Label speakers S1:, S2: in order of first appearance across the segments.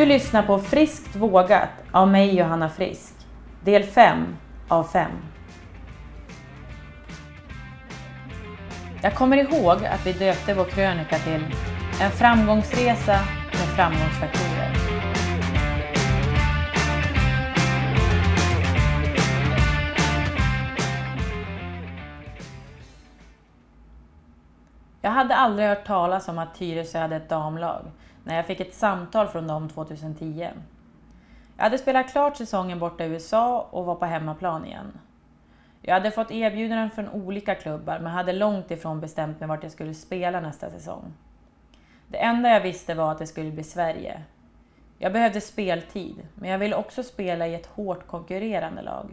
S1: Du lyssnar på Friskt vågat av mig Johanna Frisk. Del 5 av 5. Jag kommer ihåg att vi döpte vår krönika till En framgångsresa med framgångsfaktorer. Jag hade aldrig hört talas om att Tyresö hade ett damlag när jag fick ett samtal från dem 2010. Jag hade spelat klart säsongen borta i USA och var på hemmaplan igen. Jag hade fått erbjudanden från olika klubbar men hade långt ifrån bestämt mig vart jag skulle spela nästa säsong. Det enda jag visste var att det skulle bli Sverige. Jag behövde speltid, men jag ville också spela i ett hårt konkurrerande lag.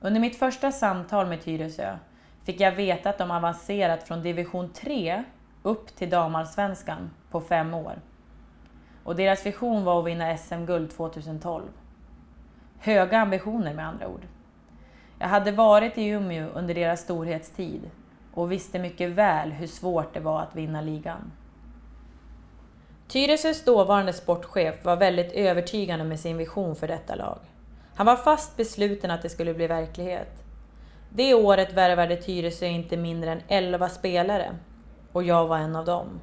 S1: Under mitt första samtal med Tyresö fick jag veta att de avancerat från division 3 upp till damallsvenskan på fem år. Och deras vision var att vinna SM-guld 2012. Höga ambitioner med andra ord. Jag hade varit i Umeå under deras storhetstid och visste mycket väl hur svårt det var att vinna ligan. Tyresös dåvarande sportchef var väldigt övertygande med sin vision för detta lag. Han var fast besluten att det skulle bli verklighet. Det året värvade Tyresö inte mindre än 11 spelare och jag var en av dem.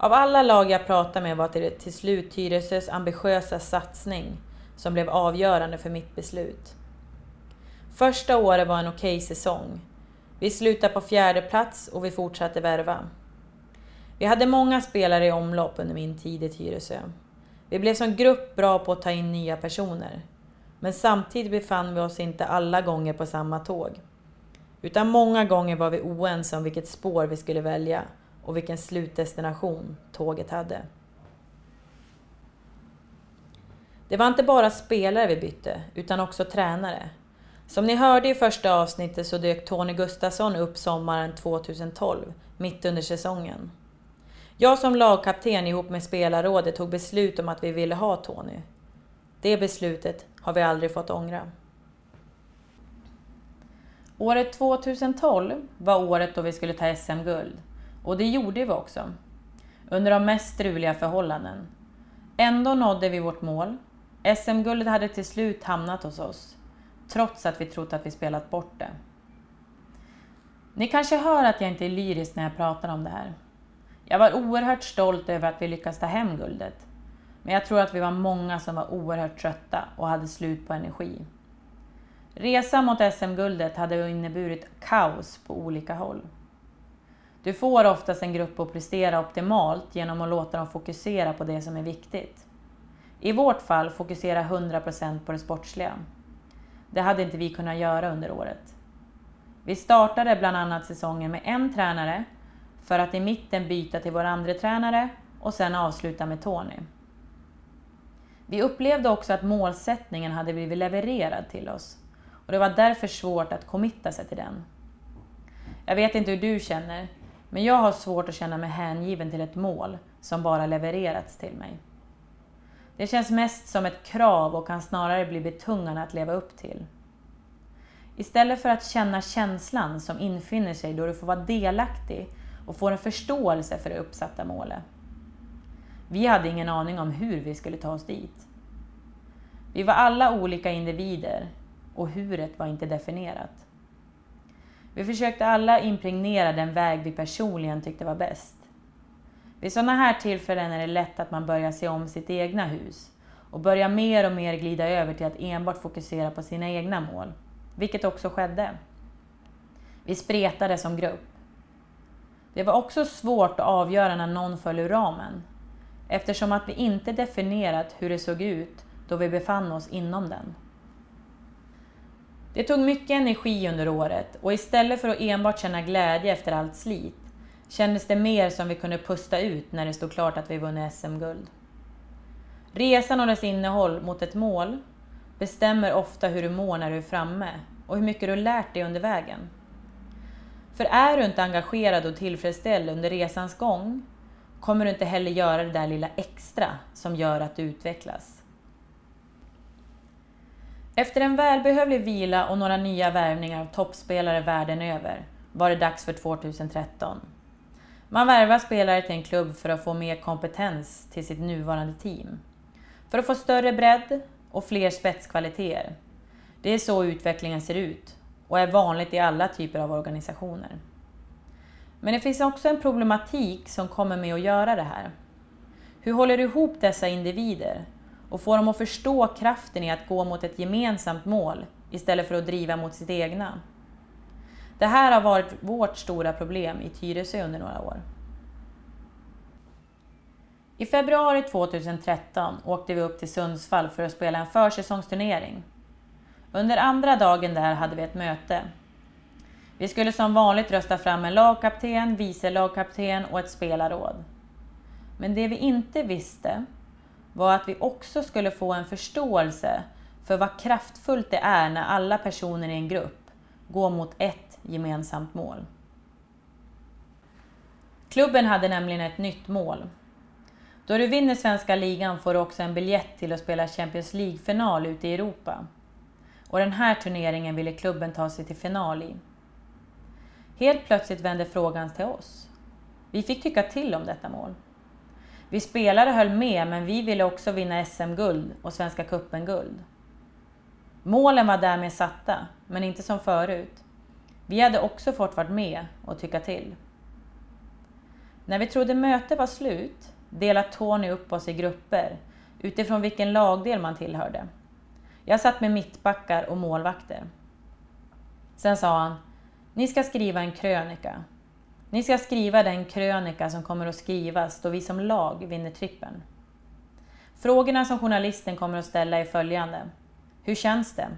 S1: Av alla lag jag pratade med var det till slut Tyresös ambitiösa satsning som blev avgörande för mitt beslut. Första året var en okej okay säsong. Vi slutade på fjärde plats och vi fortsatte värva. Vi hade många spelare i omlopp under min tid i Tyresö. Vi blev som grupp bra på att ta in nya personer. Men samtidigt befann vi oss inte alla gånger på samma tåg. Utan många gånger var vi oense om vilket spår vi skulle välja och vilken slutdestination tåget hade. Det var inte bara spelare vi bytte, utan också tränare. Som ni hörde i första avsnittet så dök Tony Gustafsson upp sommaren 2012, mitt under säsongen. Jag som lagkapten ihop med spelarrådet tog beslut om att vi ville ha Tony. Det beslutet har vi aldrig fått ångra. Året 2012 var året då vi skulle ta SM-guld. Och det gjorde vi också. Under de mest struliga förhållanden. Ändå nådde vi vårt mål. SM-guldet hade till slut hamnat hos oss. Trots att vi trott att vi spelat bort det. Ni kanske hör att jag inte är lyrisk när jag pratar om det här. Jag var oerhört stolt över att vi lyckades ta hem guldet. Men jag tror att vi var många som var oerhört trötta och hade slut på energi. Resan mot SM-guldet hade inneburit kaos på olika håll. Du får oftast en grupp att prestera optimalt genom att låta dem fokusera på det som är viktigt. I vårt fall fokusera 100% på det sportsliga. Det hade inte vi kunnat göra under året. Vi startade bland annat säsongen med en tränare för att i mitten byta till vår andra tränare och sen avsluta med Tony. Vi upplevde också att målsättningen hade blivit levererad till oss och det var därför svårt att committa sig till den. Jag vet inte hur du känner, men jag har svårt att känna mig hängiven till ett mål som bara levererats till mig. Det känns mest som ett krav och kan snarare bli betungande att leva upp till. Istället för att känna känslan som infinner sig då du får vara delaktig och får en förståelse för det uppsatta målet. Vi hade ingen aning om hur vi skulle ta oss dit. Vi var alla olika individer och huret var inte definierat. Vi försökte alla impregnera den väg vi personligen tyckte var bäst. Vid sådana här tillfällen är det lätt att man börjar se om sitt egna hus och börjar mer och mer glida över till att enbart fokusera på sina egna mål, vilket också skedde. Vi spretade som grupp. Det var också svårt att avgöra när någon föll ur ramen, eftersom att vi inte definierat hur det såg ut då vi befann oss inom den. Det tog mycket energi under året och istället för att enbart känna glädje efter allt slit kändes det mer som vi kunde pusta ut när det stod klart att vi vunnit SM-guld. Resan och dess innehåll mot ett mål bestämmer ofta hur du mår när du är framme och hur mycket du lärt dig under vägen. För är du inte engagerad och tillfredsställd under resans gång kommer du inte heller göra det där lilla extra som gör att du utvecklas. Efter en välbehövlig vila och några nya värvningar av toppspelare världen över var det dags för 2013. Man värvar spelare till en klubb för att få mer kompetens till sitt nuvarande team. För att få större bredd och fler spetskvaliteter. Det är så utvecklingen ser ut och är vanligt i alla typer av organisationer. Men det finns också en problematik som kommer med att göra det här. Hur håller du ihop dessa individer och få dem att förstå kraften i att gå mot ett gemensamt mål istället för att driva mot sitt egna? Det här har varit vårt stora problem i Tyresö under några år. I februari 2013 åkte vi upp till Sundsvall för att spela en försäsongsturnering. Under andra dagen där hade vi ett möte. Vi skulle som vanligt rösta fram en lagkapten, vice lagkapten och ett spelarråd. Men det vi inte visste var att vi också skulle få en förståelse för vad kraftfullt det är när alla personer i en grupp går mot ett gemensamt mål. Klubben hade nämligen ett nytt mål. Då du vinner svenska ligan får du också en biljett till att spela Champions League-final ute i Europa. Och den här turneringen ville klubben ta sig till final i. Helt plötsligt vände frågan till oss. Vi fick tycka till om detta mål. Vi spelare höll med, men vi ville också vinna SM-guld och Svenska cupen-guld. Målen var därmed satta, men inte som förut. Vi hade också fått vara med och tycka till. När vi trodde mötet var slut delade Tony upp oss i grupper utifrån vilken lagdel man tillhörde. Jag satt med mittbackar och målvakter. Sen sa han, ni ska skriva en krönika. Ni ska skriva den krönika som kommer att skrivas då vi som lag vinner trippen. Frågorna som journalisten kommer att ställa är följande. Hur känns det?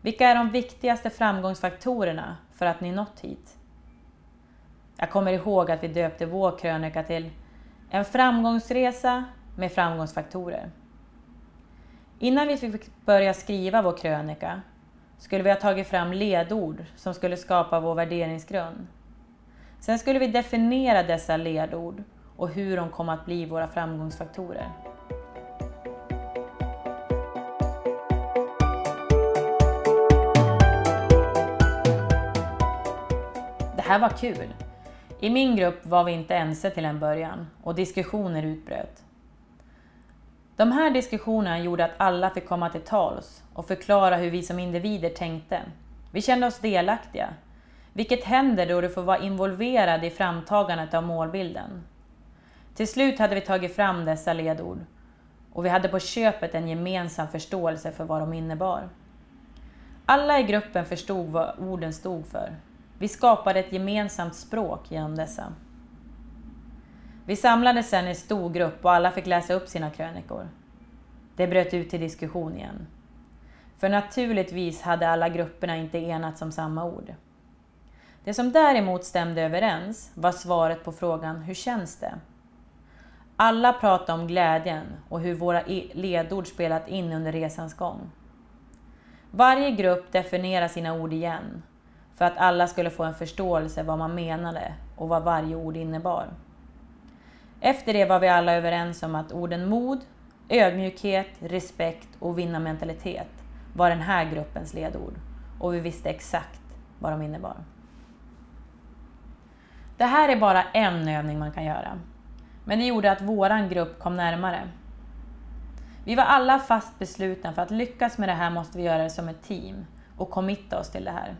S1: Vilka är de viktigaste framgångsfaktorerna för att ni nått hit? Jag kommer ihåg att vi döpte vår krönika till En framgångsresa med framgångsfaktorer. Innan vi fick börja skriva vår krönika skulle vi ha tagit fram ledord som skulle skapa vår värderingsgrund. Sen skulle vi definiera dessa ledord och hur de kom att bli våra framgångsfaktorer. Det här var kul. I min grupp var vi inte ense till en början och diskussioner utbröt. De här diskussionerna gjorde att alla fick komma till tals och förklara hur vi som individer tänkte. Vi kände oss delaktiga, vilket händer då du får vara involverad i framtagandet av målbilden. Till slut hade vi tagit fram dessa ledord och vi hade på köpet en gemensam förståelse för vad de innebar. Alla i gruppen förstod vad orden stod för. Vi skapade ett gemensamt språk genom dessa. Vi samlades sedan i stor grupp och alla fick läsa upp sina krönikor. Det bröt ut till diskussion igen. För naturligtvis hade alla grupperna inte enats om samma ord. Det som däremot stämde överens var svaret på frågan Hur känns det? Alla pratade om glädjen och hur våra ledord spelat in under resans gång. Varje grupp definierade sina ord igen för att alla skulle få en förståelse vad man menade och vad varje ord innebar. Efter det var vi alla överens om att orden mod, ödmjukhet, respekt och vinnarmentalitet var den här gruppens ledord och vi visste exakt vad de innebar. Det här är bara en övning man kan göra, men det gjorde att våran grupp kom närmare. Vi var alla fast beslutna för att lyckas med det här måste vi göra det som ett team och committa oss till det här.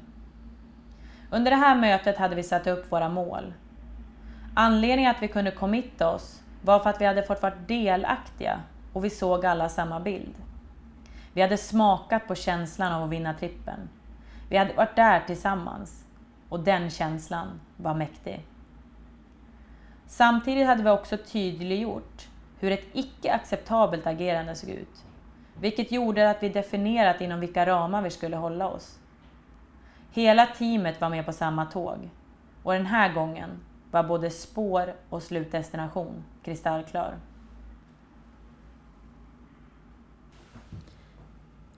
S1: Under det här mötet hade vi satt upp våra mål. Anledningen att vi kunde committa oss var för att vi hade fått vara delaktiga och vi såg alla samma bild. Vi hade smakat på känslan av att vinna trippen. Vi hade varit där tillsammans och den känslan var mäktig. Samtidigt hade vi också tydliggjort hur ett icke acceptabelt agerande såg ut, vilket gjorde att vi definierat inom vilka ramar vi skulle hålla oss. Hela teamet var med på samma tåg och den här gången var både spår och slutdestination kristallklar.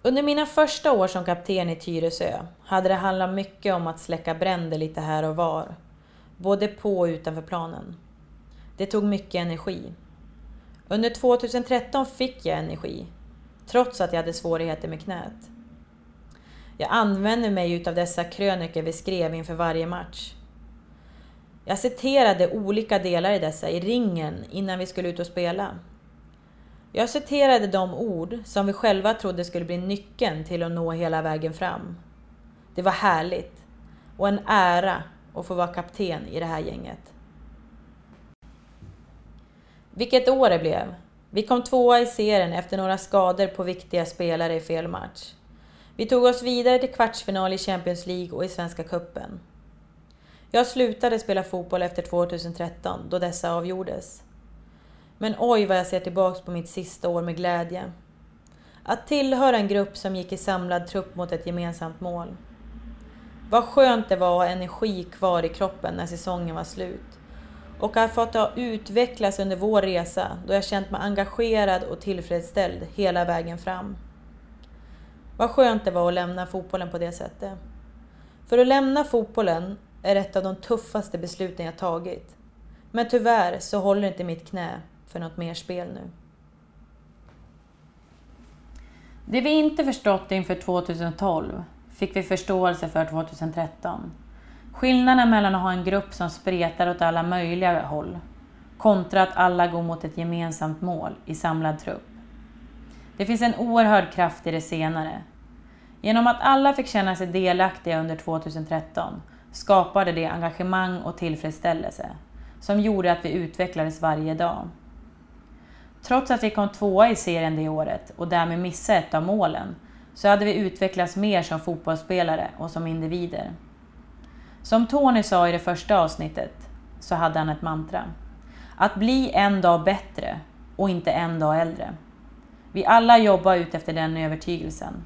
S1: Under mina första år som kapten i Tyresö hade det handlat mycket om att släcka bränder lite här och var, både på och utanför planen. Det tog mycket energi. Under 2013 fick jag energi, trots att jag hade svårigheter med knät. Jag använde mig utav dessa krönikor vi skrev inför varje match. Jag citerade olika delar i dessa i ringen innan vi skulle ut och spela. Jag citerade de ord som vi själva trodde skulle bli nyckeln till att nå hela vägen fram. Det var härligt och en ära att få vara kapten i det här gänget. Vilket år det blev! Vi kom tvåa i serien efter några skador på viktiga spelare i fel match. Vi tog oss vidare till kvartsfinal i Champions League och i Svenska Cupen. Jag slutade spela fotboll efter 2013 då dessa avgjordes. Men oj vad jag ser tillbaks på mitt sista år med glädje. Att tillhöra en grupp som gick i samlad trupp mot ett gemensamt mål. Vad skönt det var att ha energi kvar i kroppen när säsongen var slut. Och att ha fått utvecklas under vår resa då jag känt mig engagerad och tillfredsställd hela vägen fram. Vad skönt det var att lämna fotbollen på det sättet. För att lämna fotbollen är ett av de tuffaste besluten jag tagit. Men tyvärr så håller inte mitt knä för något mer spel nu. Det vi inte förstått inför 2012 fick vi förståelse för 2013. Skillnaden mellan att ha en grupp som spretar åt alla möjliga håll kontra att alla går mot ett gemensamt mål i samlad trupp. Det finns en oerhörd kraft i det senare. Genom att alla fick känna sig delaktiga under 2013 skapade det engagemang och tillfredsställelse som gjorde att vi utvecklades varje dag. Trots att vi kom tvåa i serien det året och därmed missade ett av målen så hade vi utvecklats mer som fotbollsspelare och som individer. Som Tony sa i det första avsnittet så hade han ett mantra. Att bli en dag bättre och inte en dag äldre. Vi alla jobbar ut efter den övertygelsen.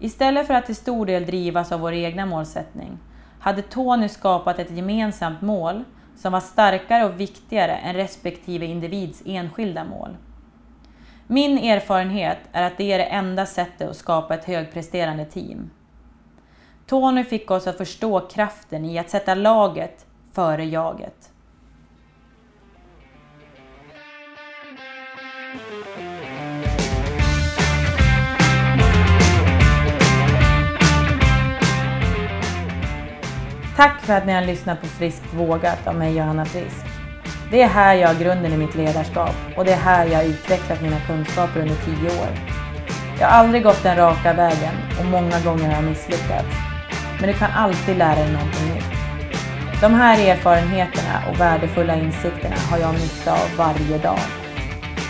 S1: Istället för att till stor del drivas av vår egna målsättning hade Tony skapat ett gemensamt mål som var starkare och viktigare än respektive individs enskilda mål. Min erfarenhet är att det är det enda sättet att skapa ett högpresterande team. Tony fick oss att förstå kraften i att sätta laget före jaget. Tack för att ni har lyssnat på Friskt vågat av mig Johanna Frisk. Det är här jag har grunden i mitt ledarskap och det är här jag har utvecklat mina kunskaper under tio år. Jag har aldrig gått den raka vägen och många gånger har jag misslyckats. Men du kan alltid lära dig någonting nytt. De här erfarenheterna och värdefulla insikterna har jag nytta av varje dag.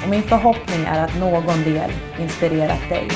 S1: Och min förhoppning är att någon del inspirerat dig.